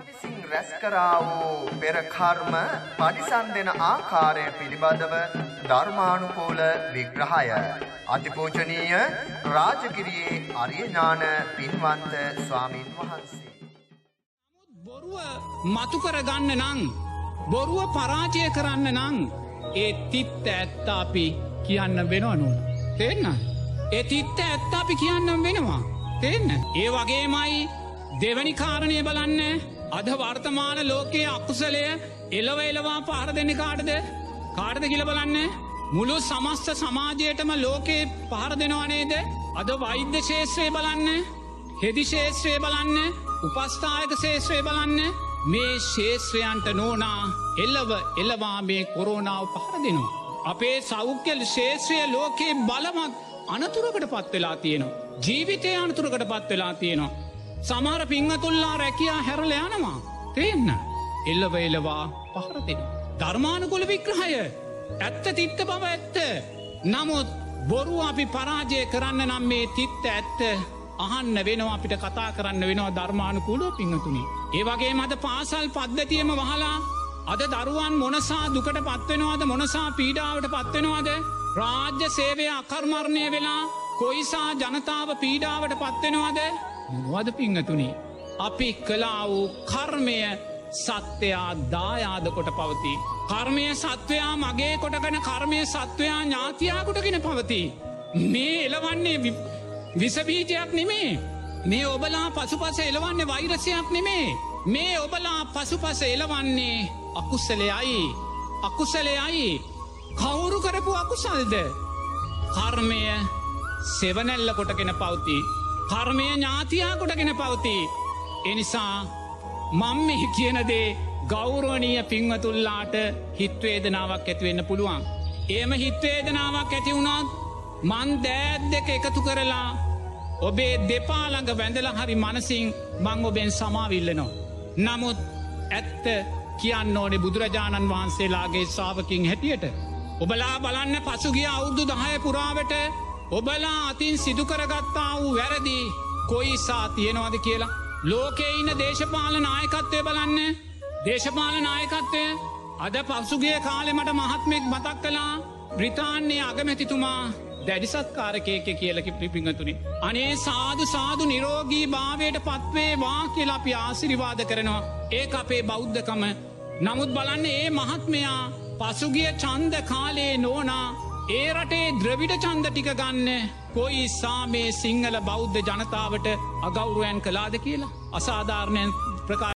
විසින් රැස් කරා වූ පෙර කර්ම පරිසම් දෙන ආකාරය පිළිබඳව ධර්මානුකූල විග්‍රහය අතිපූජනීය රාජගිරියේ අරිය ඥාන පින්වන්ත ස්වාමින් වහන්සේ බොරුව මතු කරගන්න නං. බොරුව පරාජය කරන්න නං. ඒ තිත්ත ඇත්ත අපි කියන්න වෙනවා නොන. තෙන්න. ඒ තිත්ත ඇත්ත අපි කියන්නම් වෙනවා. තෙන්න. ඒ වගේමයි දෙවැනි කාරණය බලන්න අද වර්තමාන ලෝකයේ අකුසලය එලව එලවා පාර දෙන්න කාටද කාටද කියල බලන්න මුළු සමස්ත සමාජයටම ලෝකයේ පහර දෙනවනේද අද වෛද්‍ය ශේෂත්‍රය බලන්න හෙදි ශේෂත්‍රය බලන්න උපස්ථායක ශේෂත්‍රය බලන්න මේ ශේෂත්‍රයන්ට නෝනා එල්ලව එල්ලවා මේ කොරෝනාව පහර දෙනවා. අපේ සෞඛ්‍යල් ශේෂත්‍රය ලෝකයේ බලමත් අනතුරකට පත්වෙලා තියෙනවා. ජීවිතය අනතුරකට පත්වෙලා තියෙනවා. සමහර පිංහතුල්ලා රැකයා හැරල යනවා. තියන්න එල්ලව එලවා පහරතිෙන. ධර්මානුකොල විග්‍රහය ඇත්ත තිත්ත බව ඇත්ත. නමුත් බොරු අපි පරාජය කරන්න නම් මේ තිත්ත ඇත්ත අහන්න වෙනවා අපිට කතා කරන්න වෙනවා ධර්මානුකූලෝ පිංහතුනි. ඒ වගේ මද පාසල් පද්ධතියම වහලා අද දරුවන් මොනසා දුකට පත්වෙනවාද මොනසා පීඩාවට පත්වෙනවාද රාජ්‍ය සේවය අකර්මර්ණය වෙලා කොයිසා ජනතාව පීඩාවට පත්වෙනවාද මොනවද පිංහතුනි. අපි කලා වූ කර්මය සත්‍යයා දායාද කොට පවති. කර්මය සත්වයා මගේ කොටගන කර්මය සත්වයා ඥාතියාකොටගෙන පවති. මේ එලවන්නේ විසබීජයක් නෙමේ. මේ ඔබලා පසුපස එලවන්නේ වෛරසයක් නෙමේ. මේ ඔබලා පසුපස එලවන්නේ අකුස්සලයයි. අකුසලයයි. කවුරු කරපු අකුසල්ද. කර්මය සෙවනැල්ල කොටගෙන පවති. කර්මය ඥාතියා කොටගෙන පවති. එනිසා මං මෙහි කියනදේ ගෞරවනීය පිංවතුල්ලාට හිත්වේදනාවක් ඇතිවෙන්න පුළුවන්. ඒම හිත්වේදනාවක් ඇතිවුණත් මන් දෑත් දෙක එකතු කරලා ඔබේ දෙපාළඟ වැඳල හරි මනසිං මං ඔබෙන් සමාවිල්ලනවා. නමුත් ඇත්ත කියන්න ඕනෙ බුදුරජාණන් වහන්සේලාගේ සාාවකින් හැටියට. ඔබලා බලන්න පසුගිය අවුරුදු දහය පුරාවට ඔබලා අතින් සිදුකරගත්තා වූ වැරදි කොයිසා තියෙනවාද කියලා. ලෝකේ ඉන්න දේශපාල නායකත්වය බලන්න දේශපාල නායකත්වය අද පසුගේ කාලෙමට මහත්මෙක් මතක් කලා බ්‍රිතාන්‍යය අගමැතිතුමා දැඩිසත්කාරකයක කියලකි පිපිංහතුනි. අනේ සාදු සාදු නිරෝගී භාවයට පත්වේ වා කියලා අපි ආසිරිවාද කරනවා ඒ අපේ බෞද්ධකම නමුත් බලන්න ඒ මහත්මයා පසුගිය චන්ද කාලේ නෝනා ඒ රටේ ද්‍රවිඩ චන්ද ටික ගන්න කොයි සාමේ සිංහල බෞද්ධ ජනතාවට අගෞරුවයන් කලාද කියලා? අසාධාරණයන් ප්‍රකා